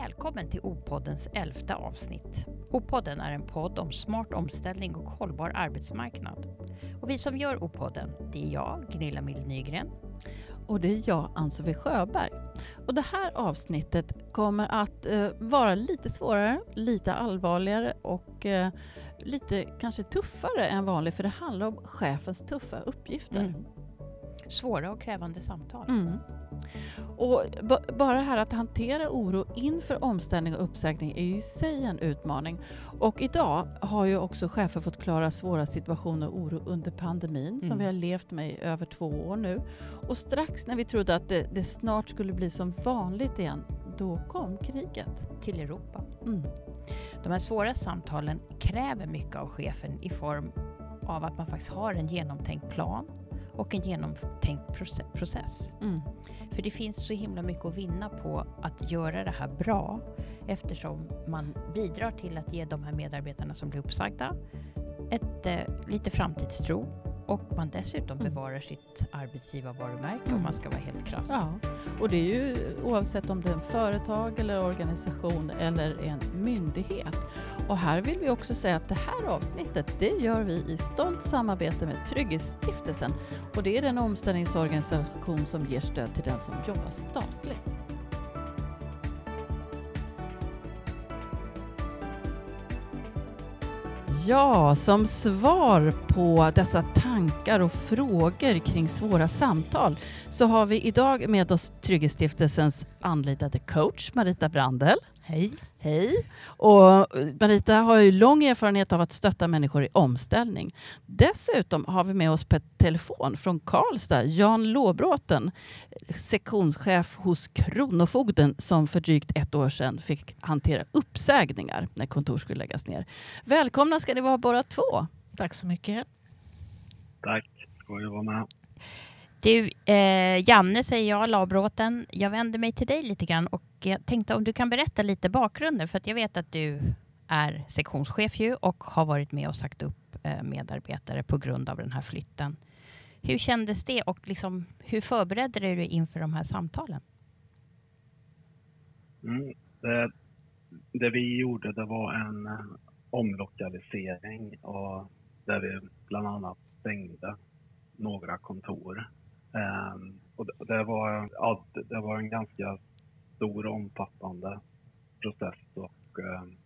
Välkommen till O-poddens elfte avsnitt. O-podden är en podd om smart omställning och hållbar arbetsmarknad. Och vi som gör O-podden, det är jag, Gunilla Mild Nygren. Och det är jag, Ann-Sofie Sjöberg. Och det här avsnittet kommer att eh, vara lite svårare, lite allvarligare och eh, lite kanske tuffare än vanligt för det handlar om chefens tuffa uppgifter. Mm. Svåra och krävande samtal. Mm. Och bara det här att hantera oro inför omställning och uppsägning är ju i sig en utmaning. Och idag har ju också chefer fått klara svåra situationer och oro under pandemin mm. som vi har levt med i över två år nu. Och strax när vi trodde att det, det snart skulle bli som vanligt igen, då kom kriget. Till Europa. Mm. De här svåra samtalen kräver mycket av chefen i form av att man faktiskt har en genomtänkt plan och en genomtänkt process. Mm. För det finns så himla mycket att vinna på att göra det här bra eftersom man bidrar till att ge de här medarbetarna som blir uppsagda ett, eh, lite framtidstro och man dessutom mm. bevarar sitt arbetsgivarvarumärke mm. om man ska vara helt krass. Ja, och det är ju oavsett om det är en företag eller organisation eller en myndighet. Och här vill vi också säga att det här avsnittet det gör vi i stolt samarbete med Trygghetsstiftelsen och det är den omställningsorganisation som ger stöd till den som jobbar statligt. Ja, som svar på dessa tankar och frågor kring svåra samtal så har vi idag med oss Trygghetsstiftelsens anlitade coach Marita Brandel. Hej. Hej. Och Marita har ju lång erfarenhet av att stötta människor i omställning. Dessutom har vi med oss på telefon från Karlstad Jan Låbråten, sektionschef hos Kronofogden som för drygt ett år sedan fick hantera uppsägningar när kontor skulle läggas ner. Välkomna ska ni vara båda två. Tack så mycket. Tack, skoj att vara med. Du, eh, Janne säger jag, Labråten. Jag vänder mig till dig lite grann och jag tänkte om du kan berätta lite bakgrunden för att jag vet att du är sektionschef ju och har varit med och sagt upp eh, medarbetare på grund av den här flytten. Hur kändes det och liksom, hur förberedde du dig inför de här samtalen? Mm, det, det, vi gjorde det var en eh, omlokalisering och där vi bland annat stängde några kontor och det, var, ja, det var en ganska stor och omfattande process och um,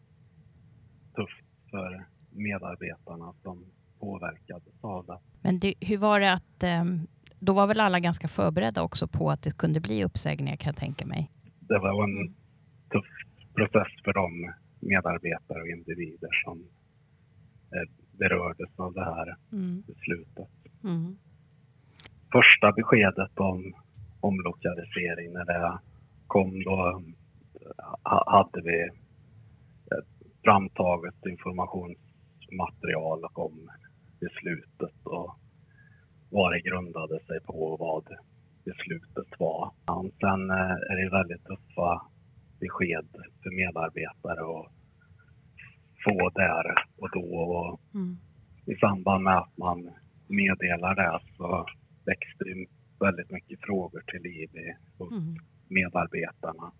tufft för medarbetarna som påverkades av det. Men det, hur var det att, um, då var väl alla ganska förberedda också på att det kunde bli uppsägningar kan jag tänka mig? Det var en tuff process för de medarbetare och individer som eh, berördes av det här mm. beslutet. Mm första beskedet om omlokalisering när det kom då hade vi framtaget informationsmaterial om beslutet och vad det grundade sig på och vad beslutet var. Sen eh, är det väldigt tuffa besked för medarbetare att få där och då. Och mm. I samband med att man meddelar det så växte väldigt mycket frågor till liv hos mm. medarbetarna.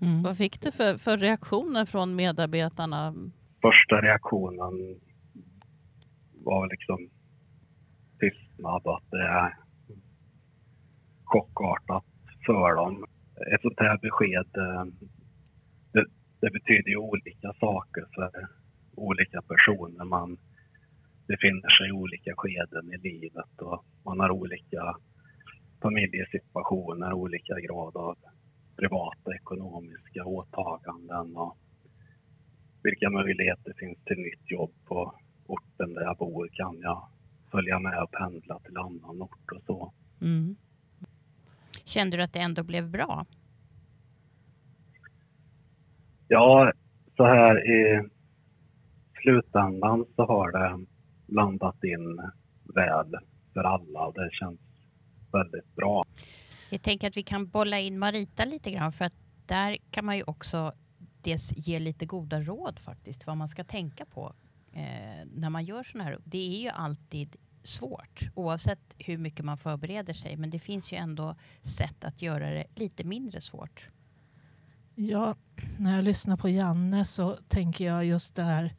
Mm. Vad fick du för, för reaktioner från medarbetarna? Första reaktionen var liksom tystnad och att det är chockartat för dem. Ett sånt här besked, eh, det, det betyder ju olika saker för olika personer. Man befinner sig i olika skeden i livet och man har olika familjesituationer, olika grad av privata ekonomiska åtaganden och vilka möjligheter finns till nytt jobb på orten där jag bor? Kan jag följa med och pendla till annan ort och så? Mm. Kände du att det ändå blev bra? Ja, så här i slutändan så har det landat in väl för alla. Det känns väldigt bra. Jag tänker att vi kan bolla in Marita lite grann för att där kan man ju också dels ge lite goda råd faktiskt vad man ska tänka på eh, när man gör sådana här. Det är ju alltid svårt oavsett hur mycket man förbereder sig. Men det finns ju ändå sätt att göra det lite mindre svårt. Ja, när jag lyssnar på Janne så tänker jag just det här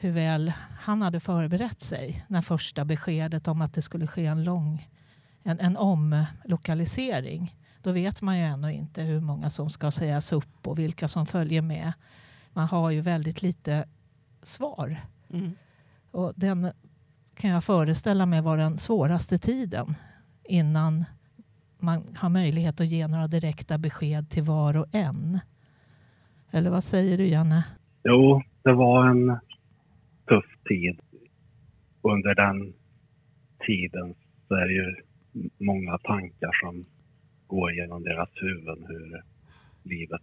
hur väl han hade förberett sig när första beskedet om att det skulle ske en lång en, en omlokalisering. Då vet man ju ännu inte hur många som ska sägas upp och vilka som följer med. Man har ju väldigt lite svar. Mm. Och den kan jag föreställa mig var den svåraste tiden innan man har möjlighet att ge några direkta besked till var och en. Eller vad säger du, Janne? Jo, det var en tuff tid. Under den tiden så är det ju många tankar som går genom deras huvuden hur livet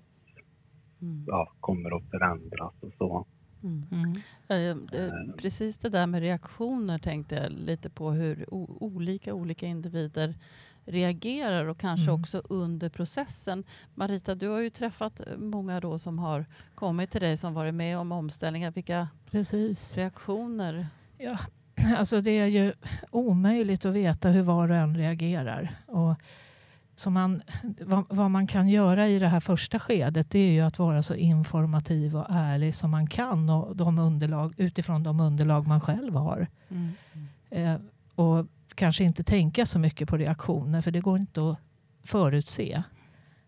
mm. ja, kommer att förändras och så. Mm. Mm. Precis det där med reaktioner tänkte jag lite på hur olika olika individer reagerar och kanske mm. också under processen. Marita, du har ju träffat många då som har kommit till dig som varit med om omställningar. Vilka Precis. reaktioner? Ja, alltså det är ju omöjligt att veta hur var och en reagerar. Och så man, vad, vad, man kan göra i det här första skedet det är ju att vara så informativ och ärlig som man kan och de underlag, utifrån de underlag man själv har. Mm. Eh, och kanske inte tänka så mycket på reaktioner för det går inte att förutse.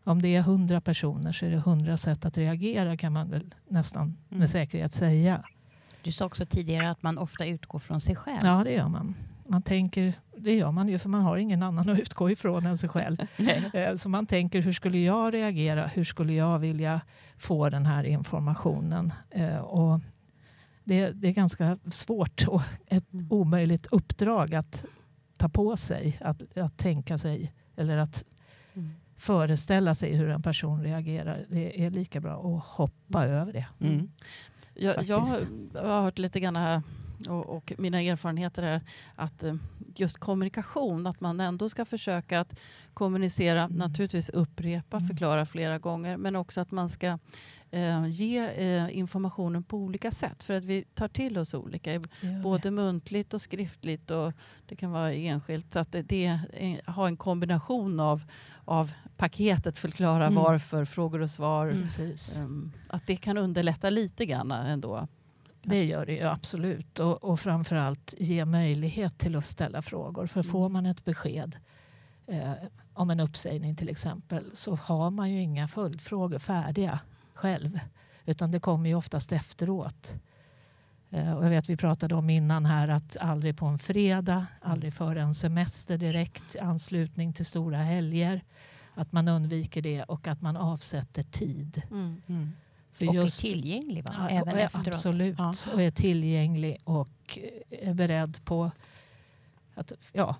Om det är hundra personer så är det hundra sätt att reagera kan man väl nästan mm. med säkerhet säga. Du sa också tidigare att man ofta utgår från sig själv. Ja, det gör man. Man tänker, det gör man ju för man har ingen annan att utgå ifrån än sig själv. Eh, så man tänker, hur skulle jag reagera? Hur skulle jag vilja få den här informationen? Eh, och det, det är ganska svårt och ett mm. omöjligt uppdrag att ta på sig, att, att tänka sig eller att mm. föreställa sig hur en person reagerar. Det är lika bra att hoppa mm. över det. Mm. Jag, jag, har hört lite grann här och, och, mina erfarenheter är att eh, just kommunikation, att man ändå ska försöka att kommunicera, mm. naturligtvis upprepa, mm. förklara flera gånger, men också att man ska eh, ge eh, informationen på olika sätt. För att vi tar till oss olika, både muntligt och skriftligt och det kan vara enskilt. Så att det, det är, ha en kombination av, av paketet, förklara mm. varför, frågor och svar. Um, att det kan underlätta lite grann ändå. Det gör det ju absolut. Och, och framförallt ge möjlighet till att ställa frågor. För får mm. man ett besked eh, om en uppsägning till exempel så har man ju inga följdfrågor färdiga själv. Utan det kommer ju oftast efteråt. Eh, och jag vet vi pratade om innan här att aldrig på en fredag, aldrig före en semester direkt, anslutning till stora helger. Att man undviker det och att man avsätter tid. Mm. Mm. För och just, är tillgänglig va? Ja, Även efteråt. Absolut, ja. och är tillgänglig och är beredd på att ja,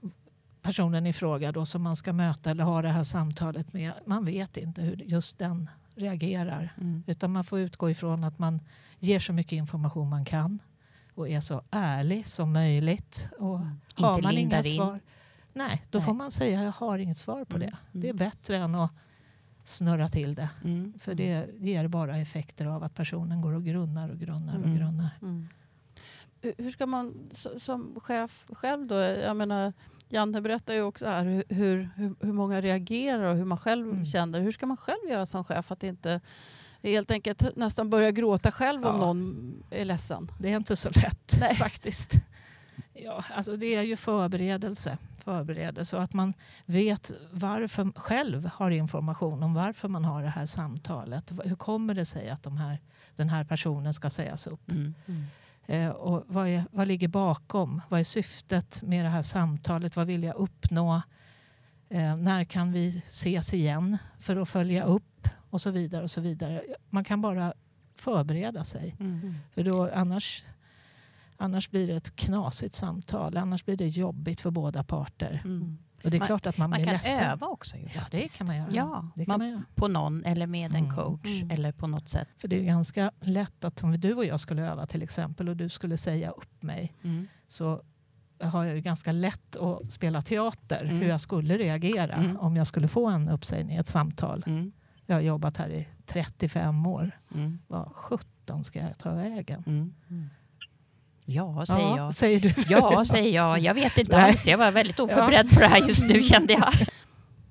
personen i fråga då som man ska möta eller ha det här samtalet med. Man vet inte hur just den reagerar. Mm. Utan man får utgå ifrån att man ger så mycket information man kan och är så ärlig som möjligt. Och mm. har inte man inga in. svar, nej, då nej. får man säga jag har inget svar på mm. det. Det är mm. bättre än att snurra till det. Mm. För det ger bara effekter av att personen går och grunnar och grunnar och mm. grunnar. Mm. Hur ska man som chef själv då, jag menar Janne berättar ju också här hur, hur, hur många reagerar och hur man själv mm. känner. Hur ska man själv göra som chef att inte helt enkelt nästan börja gråta själv ja. om någon är ledsen? Det är inte så lätt Nej. faktiskt. Ja, alltså det är ju förberedelse förberedelse och att man vet varför själv har information om varför man har det här samtalet. Hur kommer det sig att de här, den här personen ska sägas upp? Mm. Mm. Eh, och vad, är, vad ligger bakom? Vad är syftet med det här samtalet? Vad vill jag uppnå? Eh, när kan vi ses igen för att följa upp? Och så vidare. och så vidare. Man kan bara förbereda sig. Mm. För då, annars Annars blir det ett knasigt samtal. Annars blir det jobbigt för båda parter. Mm. Och det är man, klart att man, man blir ledsen. Man kan öva också. Ju, ja, det kan man göra. Ja, det kan man, man göra. På någon eller med en mm. coach mm. eller på något sätt. För det är ganska lätt att om du och jag skulle öva till exempel och du skulle säga upp mig mm. så har jag ju ganska lätt att spela teater mm. hur jag skulle reagera mm. om jag skulle få en uppsägning, ett samtal. Mm. Jag har jobbat här i 35 år. Mm. Vad sjutton ska jag ta vägen? Ja, säger ja, jag. Säger du. Ja, säger jag. Jag vet inte alls. Jag var väldigt oförberedd ja. på det här just nu kände jag.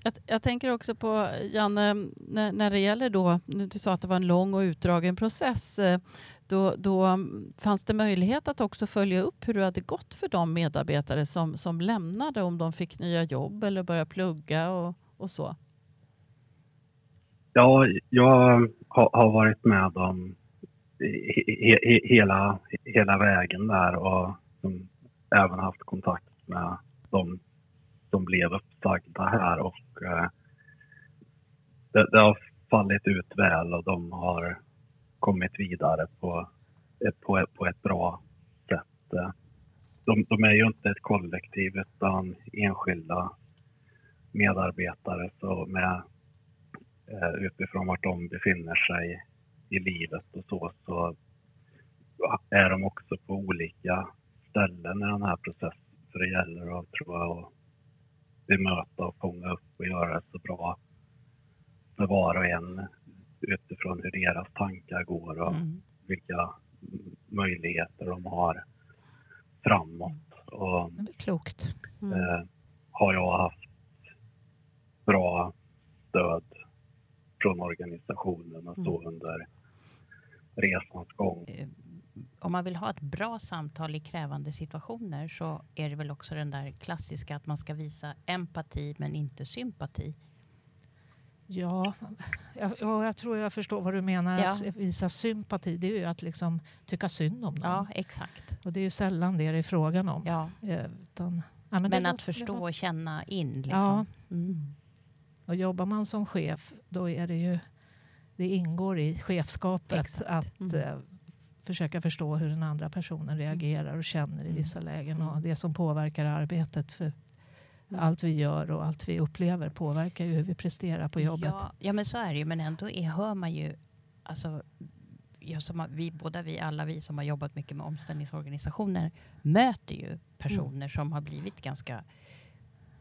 Jag, jag, tänker också på, Janne, när, när det gäller då, du sa att det var en lång och utdragen process. Eh, då, då fanns det möjlighet att också följa upp hur det hade gått för de medarbetare som, som lämnade, om de fick nya jobb eller började plugga och, och så? Ja, jag har, har varit med om he, he, hela, hela vägen där och även haft kontakt med de som blev uppsagda här och eh, det, det, har fallit ut väl och de har kommit vidare på ett, på på ett bra sätt. Eh, de, de, är ju inte ett kollektiv utan enskilda medarbetare så med, eh, utifrån vart de befinner sig i livet och så, så är de också på olika ställen i den här processen. För det gäller att, tror jag, att bemöta och fånga upp och göra det så bra för var och en utifrån hur deras tankar går och mm. vilka möjligheter de har framåt. Och, det är klokt. Mm. Eh, har jag haft bra stöd från organisationen och så mm. under resans gång. Eh, om man vill ha ett bra samtal i krävande situationer så är det väl också den där klassiska att man ska visa empati men inte sympati. Ja, jag, jag tror jag förstår vad du menar. Ja. Att visa sympati, det är ju att liksom tycka synd om dem. Ja, exakt. Och det är ju sällan det det är frågan om. Ja. Eh, utan, ja, men, men att förstå och känna in. Liksom. Ja. Mm. Och jobbar man som chef, då är det ju det ingår i chefskapet exakt. att mm. uh, försöka förstå hur den andra personen reagerar och känner i mm. vissa lägen. Och mm. det som påverkar arbetet. För mm. allt vi gör och allt vi upplever påverkar ju hur vi presterar på jobbet. Ja, ja men så är det ju. Men ändå är, hör man ju... Alltså, jag som vi, båda vi, alla vi som har jobbat mycket med omställningsorganisationer möter ju personer mm. som har blivit ganska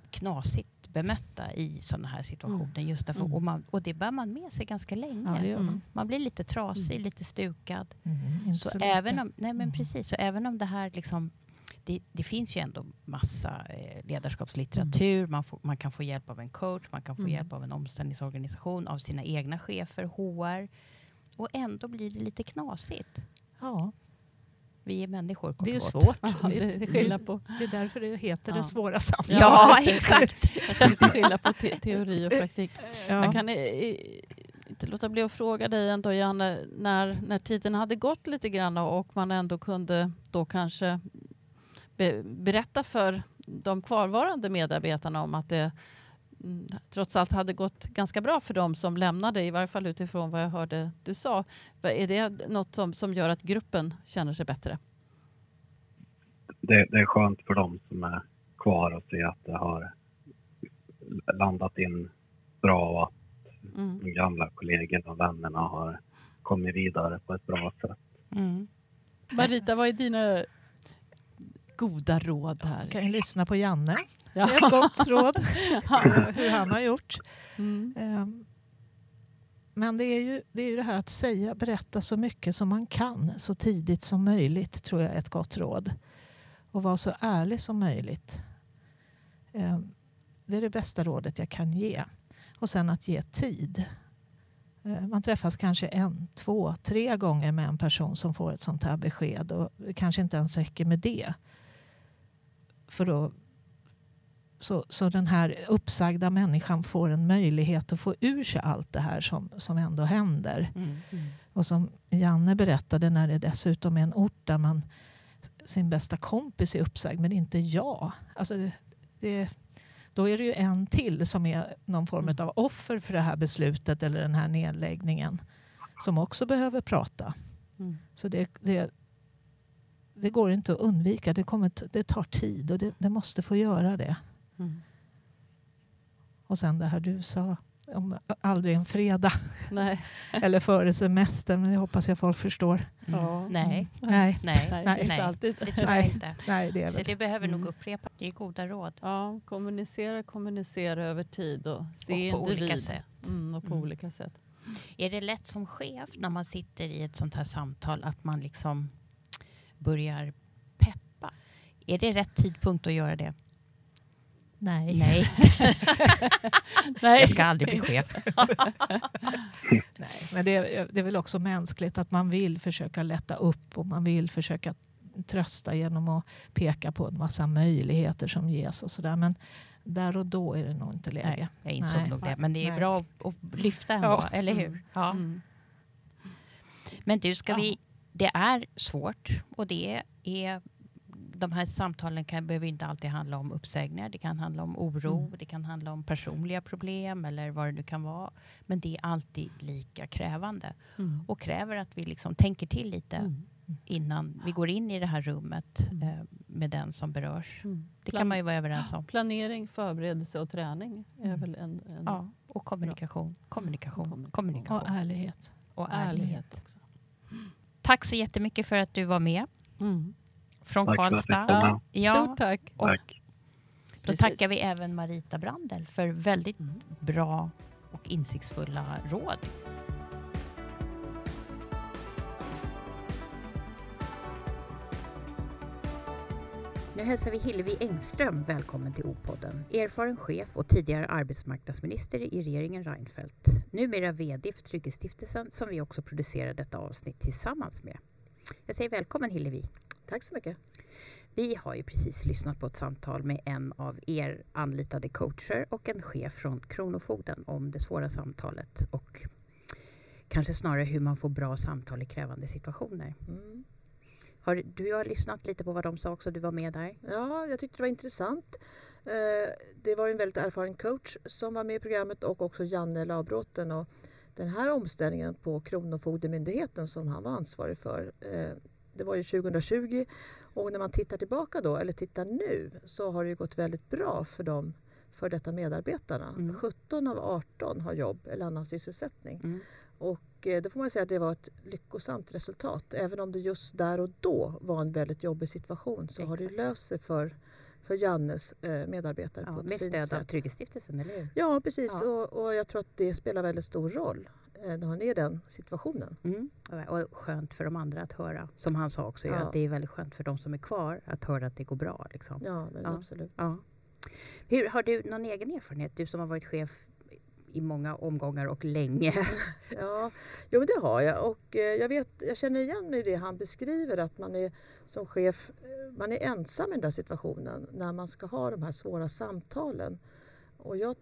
knasigt bemötta i sådana här situationer. Mm. Just därför, mm. och, man, och det bär man med sig ganska länge. Ja, man. man. blir lite trasig, mm. lite stukad. Så, så även om, nej men precis, så även om det här liksom det, det, finns ju ändå massa eh, ledarskapslitteratur. Mm. Man, får, man, kan få hjälp av en coach, man kan få mm. hjälp av en omställningsorganisation, av sina egna chefer, HR. Och ändå blir det lite knasigt. Ja. Vi är människor. Det är svårt. Ja, det, är på. det är därför det heter ja. det svåra samtalet. Ja, exakt. lite skillnad på te teori och praktik. Ja. Jag kan inte låta bli att fråga dig ändå, Janne, när, när tiden hade gått lite grann och man ändå kunde då kanske be, berätta för de kvarvarande medarbetarna om att det trots allt hade gått ganska bra för dem som lämnade, i varje fall utifrån vad jag hörde du sa. Är det något som, som gör att gruppen känner sig bättre? Det, det är skönt för dem som är kvar att se att det har landat in bra och att mm. de gamla kollegorna och vännerna har kommit vidare på ett bra sätt. Mm. Marita, vad är dina goda råd här. Kan ju lyssna på Janne. Ja. Det är ett gott råd hur han har gjort. Mm. Um, men det är, ju, det är ju det här att säga, berätta så mycket som man kan så tidigt som möjligt tror jag är ett gott råd. Och vara så ärlig som möjligt. Um, det är det bästa rådet jag kan ge. Och sen att ge tid. Uh, man träffas kanske en, två, tre gånger med en person som får ett sånt här besked och det kanske inte ens räcker med det. För då, så, så den här uppsagda människan får en möjlighet att få ur sig allt det här som, som ändå händer. Mm, mm. Och som Janne berättade, när det dessutom är en ort där man sin bästa kompis är uppsagd, men inte jag. Alltså det, det, då är det ju en till som är någon form mm. av offer för det här beslutet eller den här nedläggningen som också behöver prata. Mm. Så det, det, det går inte att undvika. Det, kommer, det tar tid och det, det måste få göra det. Mm. Och sen det här du sa om aldrig en fredag. Nej. Eller före semestern, men det hoppas jag folk förstår. Mm. Nej. Nej. Nej. Nej. Nej. Alltid. Det tror jag inte. Nej, det. Så det behöver mm. nog upprepas. Det är goda råd. Ja, kommunicera, kommunicera över tid och se och på individ. olika sätt. Mm, och på mm. olika sätt. Är det lätt som chef när man sitter i ett sånt här samtal att man liksom börjar är det rätt tidpunkt att göra det? Nej. Nej, Nej. jag ska aldrig bli chef. Nej, men det är, det är väl också mänskligt att man vill försöka lätta upp och man vill försöka trösta genom att peka på en massa möjligheter som ges och sådär. Men där och då är det nog inte läge. Nej, jag insåg Nej. nog det. Men det är Nej. bra att, att lyfta ändå, Ja. eller hur? Ja. Mm. Men du, ska Ja. vi... Det är svårt och det är... De här samtalen kan, behöver inte alltid handla om uppsägningar. Det kan handla om oro, Mm. det kan handla om personliga problem eller vad det nu kan vara. Men det är alltid lika krävande Mm. och kräver att vi liksom tänker till lite Mm. innan vi går in i det här rummet Mm. eh, med den som berörs. Mm. Det kan man ju vara överens om. Planering, förberedelse och träning är Mm. väl en, en Ja, och kommunikation, kommunikation, Kommunikation. Och ärlighet. och ärlighet ärlighet. Tack så jättemycket för att du var med Mm. från Tack Karlstad. Ja, Stort tack. Och- Tack. då Precis. tackar vi även Marita Brandel för väldigt Mm. bra och insiktsfulla råd. Nu hälsar vi Hillevi Engström välkommen till O-podden. Erfaren chef och tidigare arbetsmarknadsminister i regeringen Reinfeldt. Numera VD för Trygghetsstiftelsen som vi också producerar detta avsnitt tillsammans med. Jag säger välkommen Hillevi. Tack så mycket. Vi har ju precis lyssnat på ett samtal med en av er anlitade coacher och en chef från Kronofogden om det svåra samtalet och kanske snarare hur man får bra samtal i krävande situationer. Mm. Har, du har lyssnat lite på vad de sa också, du var med där. Ja, jag tyckte det var intressant. Eh, Det var en väldigt erfaren coach som var med i programmet och också Janne Labråten. Och den här omställningen på Kronofogdemyndigheten som han var ansvarig för, eh, det var ju 2020 och när man tittar tillbaka då, eller tittar nu, så har det ju gått väldigt bra för de för detta medarbetarna. Mm. 17 av 18 har jobb eller annan sysselsättning. Mm. Och då får man säga att det var ett lyckosamt resultat. Även om det just där och då var en väldigt jobbig situation så har det Exakt. löst sig för, för Jannes eh, medarbetare Ja, på ett med fint stöd av sätt. Trygghetsstiftelsen, eller hur? Ja, precis. Ja. Och, och jag tror att det spelar väldigt stor roll eh, när man är i den situationen. Mm. Och skönt för de andra att höra, som han sa också, Ja. att det är väldigt skönt för de som är kvar att höra att det går bra. Liksom. Ja, Ja. absolut. Hur, har du någon egen erfarenhet, du som har varit chef i många omgångar och länge? Ja, jo, men det har jag. Och eh, jag, vet, jag känner igen mig i det han beskriver att man är som chef eh, man är ensam i den där situationen när man ska ha de här svåra samtalen. Och jag,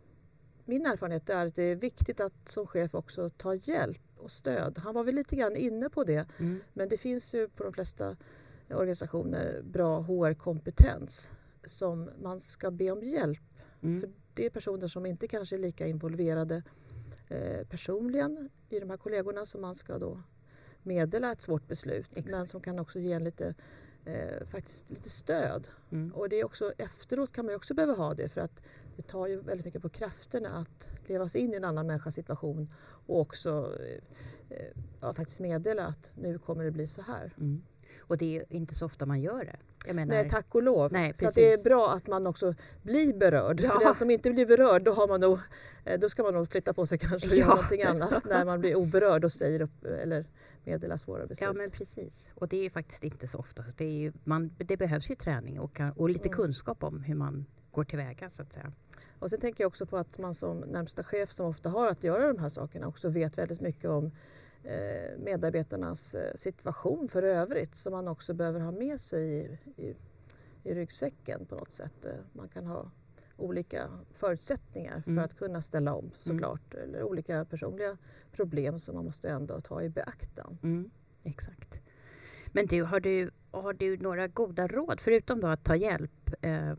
min erfarenhet är att det är viktigt att som chef också ta hjälp och stöd. Han var väl lite grann inne på det Mm. men det finns ju på de flesta organisationer bra HR-kompetens som man ska be om hjälp Mm. för det är personer som inte kanske är lika involverade eh, personligen i de här kollegorna som man ska då meddela ett svårt beslut. Exakt. Men som kan också ge en lite, eh, faktiskt lite stöd. Mm. Och det är också, efteråt kan man också behöva ha det för att det tar ju väldigt mycket på krafterna att leva sig in i en annan människas situation och också eh, eh, ja, faktiskt meddela att nu kommer det bli så här. Mm. Och det är inte så ofta man gör det. Menar, Nej, tack och lov. Nej, så det är bra att man också blir berörd. Ja. För den som inte blir berörd, då, har man nog, eh, då ska man nog flytta på sig kanske och Ja. göra någonting annat. När man blir oberörd och säger upp eller meddelar svåra beslut. Ja men precis. Och det är ju faktiskt inte så ofta. Det, ju, man, det behövs ju träning och, och lite Mm. kunskap om hur man går tillväga så att säga. Och sen tänker jag också på att man som närmsta chef som ofta har att göra de här sakerna också vet väldigt mycket om medarbetarnas eh, situation för övrigt som man också behöver ha med sig i, i, i ryggsäcken på något sätt. Eh, Man kan ha olika förutsättningar för Mm. att kunna ställa om såklart. Eller olika personliga problem som man måste ändå ta i beaktan. Mm, exakt. Men du, har du, har du några goda råd förutom då att ta hjälp? Eh,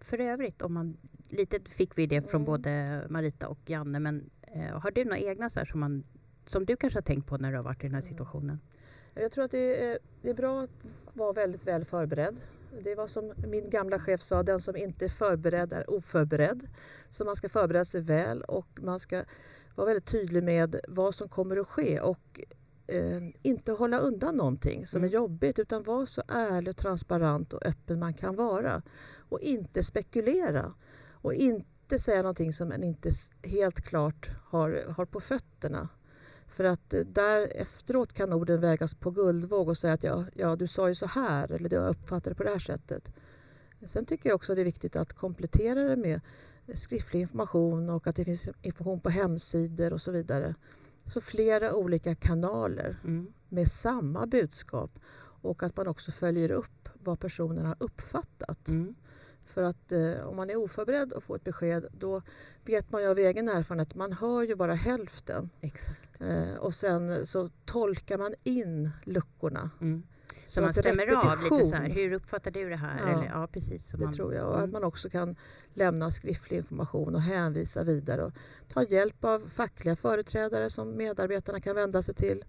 för övrigt, om man, lite fick vi det från Mm. både Marita och Janne, men eh, har du några egna så här, som, man, som du kanske har tänkt på när du har varit i den här Mm. situationen? Jag tror att det är, det är bra att vara väldigt väl förberedd. Det var som min gamla chef sa, den som inte är förberedd är oförberedd. Så man ska förbereda sig väl och man ska vara väldigt tydlig med vad som kommer att ske och eh, inte hålla undan någonting som Mm. är jobbigt utan vara så ärlig, transparent och öppen man kan vara. Och inte spekulera och inte säga någonting som man inte helt klart har, har på fötterna. För att eh, där efteråt kan orden vägas på guldvåg och säga att ja, ja, du sa ju så här eller jag uppfattade det på det här sättet. Sen tycker jag också att det är viktigt att komplettera det med skriftlig information och att det finns information på hemsidor och så vidare. Så flera olika kanaler mm. med samma budskap och att man också följer upp vad personen har uppfattat. Mm. För att eh, om man är oförberedd och får ett besked då vet man ju av egen erfarenhet man hör ju bara hälften. Exakt. Eh, och sen så tolkar man in luckorna. Mm. Så, så man stämmer av lite så här, hur uppfattar du det här? Ja, Eller, ja precis. det man, tror jag. Och mm. att man också kan lämna skriftlig information och hänvisa vidare och ta hjälp av fackliga företrädare som medarbetarna kan vända sig till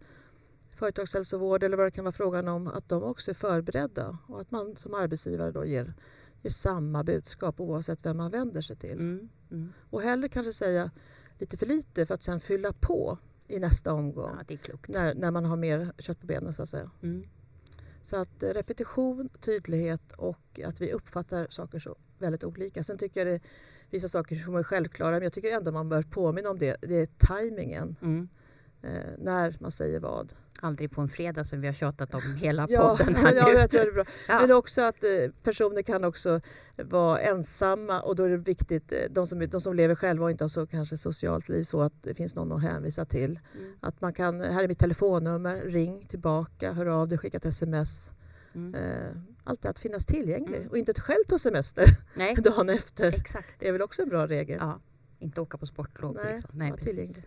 företagshälsovård eller vad det kan vara frågan om, att de också är förberedda och att man som arbetsgivare då ger, ger samma budskap oavsett vem man vänder sig till. Mm, mm. Och hellre kanske säga lite för lite för att sen fylla på i nästa omgång. Ja, när, när man har mer kött på benen så att säga. Mm. Så att eh, repetition, tydlighet och att vi uppfattar saker så väldigt olika. Sen tycker jag det vissa saker som är självklara men jag tycker ändå man bör påminna om det. Det är tajmingen. Mm. Eh, när man säger vad. Aldrig på en fredag som vi har tjatat om hela ja, podden. Här ja, jag tror det är bra. Ja. Men också att eh, personer kan också vara ensamma och då är det viktigt, eh, de som, de som lever själva och inte har så kanske socialt liv så att det finns någon att hänvisa till. Mm. Att man kan, här är mitt telefonnummer, ring tillbaka, hör av dig, skicka ett sms. Mm. Eh, alltid att finnas tillgänglig mm. och inte själv ta semester Nej. dagen efter. Exakt. Det är väl också en bra regel. Ja. Inte åka på sportlov. Nej, liksom. Nej precis. Tillgänglig.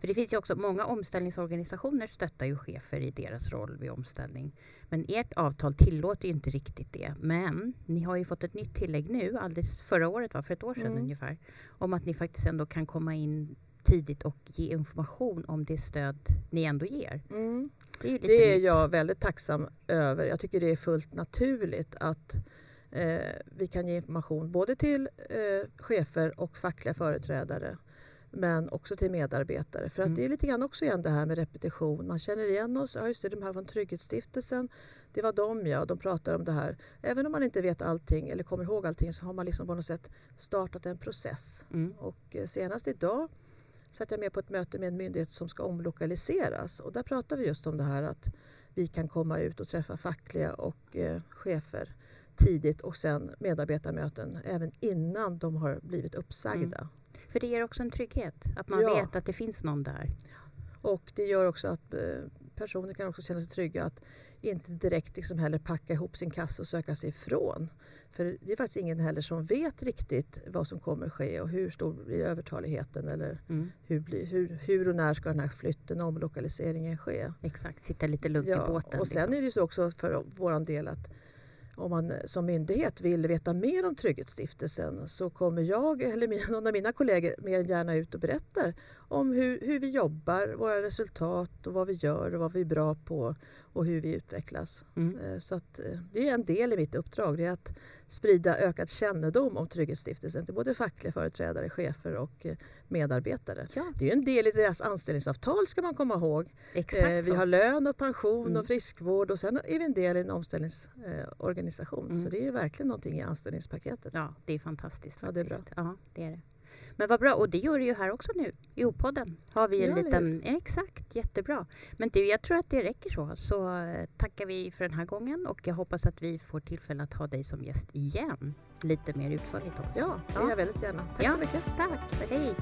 För det finns ju också många omställningsorganisationer stöttar ju chefer i deras roll vid omställning. Men ert avtal tillåter ju inte riktigt det. Men ni har ju fått ett nytt tillägg nu, alldeles förra året, var för ett år sedan mm. ungefär, om att ni faktiskt ändå kan komma in tidigt och ge information om det stöd ni ändå ger. Mm. Det, är, det är jag väldigt tacksam över. Jag tycker det är fullt naturligt att eh, vi kan ge information både till eh, chefer och fackliga företrädare men också till medarbetare. För att mm. det är lite grann också igen det här med repetition. Man känner igen oss. Ja, just det, de här från Trygghetsstiftelsen. Det var de ja, de pratar om det här. Även om man inte vet allting eller kommer ihåg allting så har man liksom på något sätt startat en process. Mm. Och eh, senast idag satt jag med på ett möte med en myndighet som ska omlokaliseras och där pratar vi just om det här att vi kan komma ut och träffa fackliga och eh, chefer tidigt och sen medarbetarmöten även innan de har blivit uppsagda. Mm. För det ger också en trygghet, att man ja. vet att det finns någon där. Och det gör också att eh, personer kan också känna sig trygga att inte direkt liksom heller packa ihop sin kassa och söka sig ifrån. För det är faktiskt ingen heller som vet riktigt vad som kommer ske och hur stor blir övertaligheten eller mm. hur, blir, hur, hur och när ska den här flytten, omlokaliseringen ske. Exakt, sitta lite lugnt ja, i båten. Och sen liksom. är det så också för vår del att om man eh, som myndighet vill veta mer om Trygghetsstiftelsen så kommer jag eller någon av mina kollegor mer än gärna ut och berättar om hur, hur vi jobbar, våra resultat och vad vi gör och vad vi är bra på och hur vi utvecklas. Mm. Eh, så att, eh, det är en del i mitt uppdrag, det är att sprida ökad kännedom om Trygghetsstiftelsen till både fackliga företrädare, chefer och eh, medarbetare. Ja. Det är en del i deras anställningsavtal ska man komma ihåg. Exakt vi har lön och pension mm. och friskvård och sen är vi en del i en omställningsorganisation. Mm. Så det är verkligen någonting i anställningspaketet. Ja, det är fantastiskt. Ja, det är bra. Ja, det är det. Men vad bra, och det gör du ju här också nu. I O-podden har vi en ja, liten... Exakt, jättebra. Men du, jag tror att det räcker så. Så eh, tackar vi för den här gången och jag hoppas att vi får tillfälle att ha dig som gäst igen. Lite mer utförligt hoppas Ja, det gör jag väldigt gärna. Tack ja, så mycket. Tack, hej.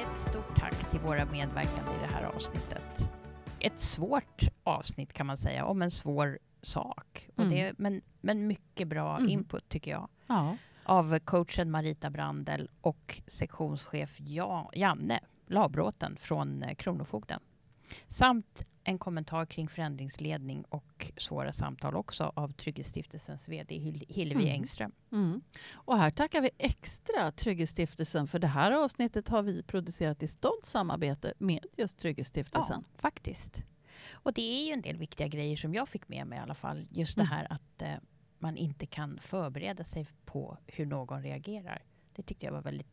Ett stort tack till våra medverkande i det här avsnittet. Ett svårt avsnitt kan man säga, om en svår sak. Och mm. det, men, men mycket bra mm. input tycker jag. Ja. Av coachen Marita Brandel och sektionschef ja, Janne Labråten från eh, Kronofogden. Samt en kommentar kring förändringsledning och svåra samtal också av Trygghetsstiftelsens VD Hillevi mm. Engström. Mm. Och här tackar vi extra Trygghetsstiftelsen för det här avsnittet har vi producerat i stolt samarbete med just Trygghetsstiftelsen. Ja, faktiskt. Och det är ju en del viktiga grejer som jag fick med mig i alla fall. Just mm. det här att eh, man inte kan förbereda sig på hur någon reagerar. Det tyckte jag var väldigt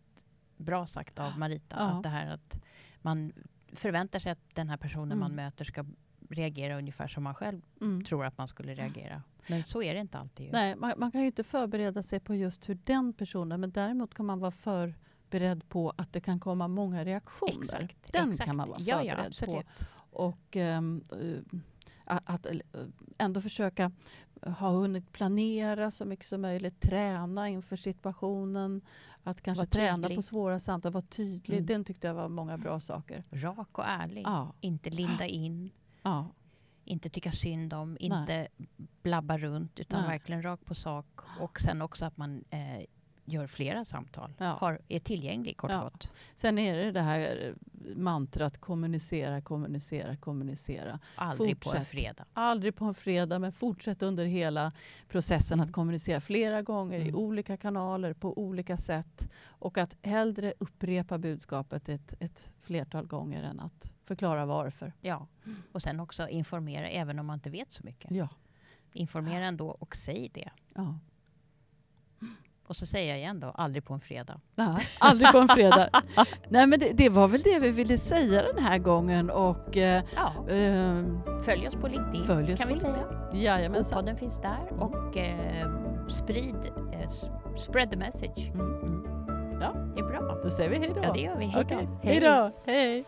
bra sagt av Marita. Ja. Att det här att man förväntar sig att den här personen mm. man möter ska reagera ungefär som man själv mm. tror att man skulle reagera. Men så är det inte alltid. Nej, man, man, kan ju inte förbereda sig på just hur den personen, men däremot kan man vara förberedd på att det kan komma många reaktioner. Exakt, den exakt. kan man vara förberedd ja, ja, på. Och, um, att, att ändå försöka ha hunnit planera så mycket som möjligt, träna inför situationen, att kanske träna på svåra samtal, vara tydlig. Mm. Den tyckte jag var många bra saker. Rak och ärlig, ja. inte linda in. Ja. Inte tycka synd om, inte Nej. blabba runt utan Nej. verkligen rakt på sak. Och sen också att man eh, gör flera samtal, ja. har, är tillgänglig kort ja. Sen är det det här mantrat kommunicera, kommunicera, kommunicera. Aldrig fortsätt. på en fredag. Aldrig på en fredag, men fortsätt under hela processen att kommunicera flera gånger mm. i olika kanaler, på olika sätt. Och att hellre upprepa budskapet ett, ett flertal gånger än att förklara varför. Ja, och sen också informera även om man inte vet så mycket. Ja. Informera ändå och säg det. Ja. Och så säger jag igen då, aldrig på en fredag. Ja, aldrig på en fredag. Nej men det, det, var väl det vi ville säga den här gången och... Eh, ja. eh, följ oss på LinkedIn följ oss kan på vi säga. Jajamensan. Podden finns där och eh, sprid, eh, spread the message. Mm. Mm. Ja, det är bra. Då säger vi hej då. Ja, det gör vi. Hej då. Okay. Hej då. Hej.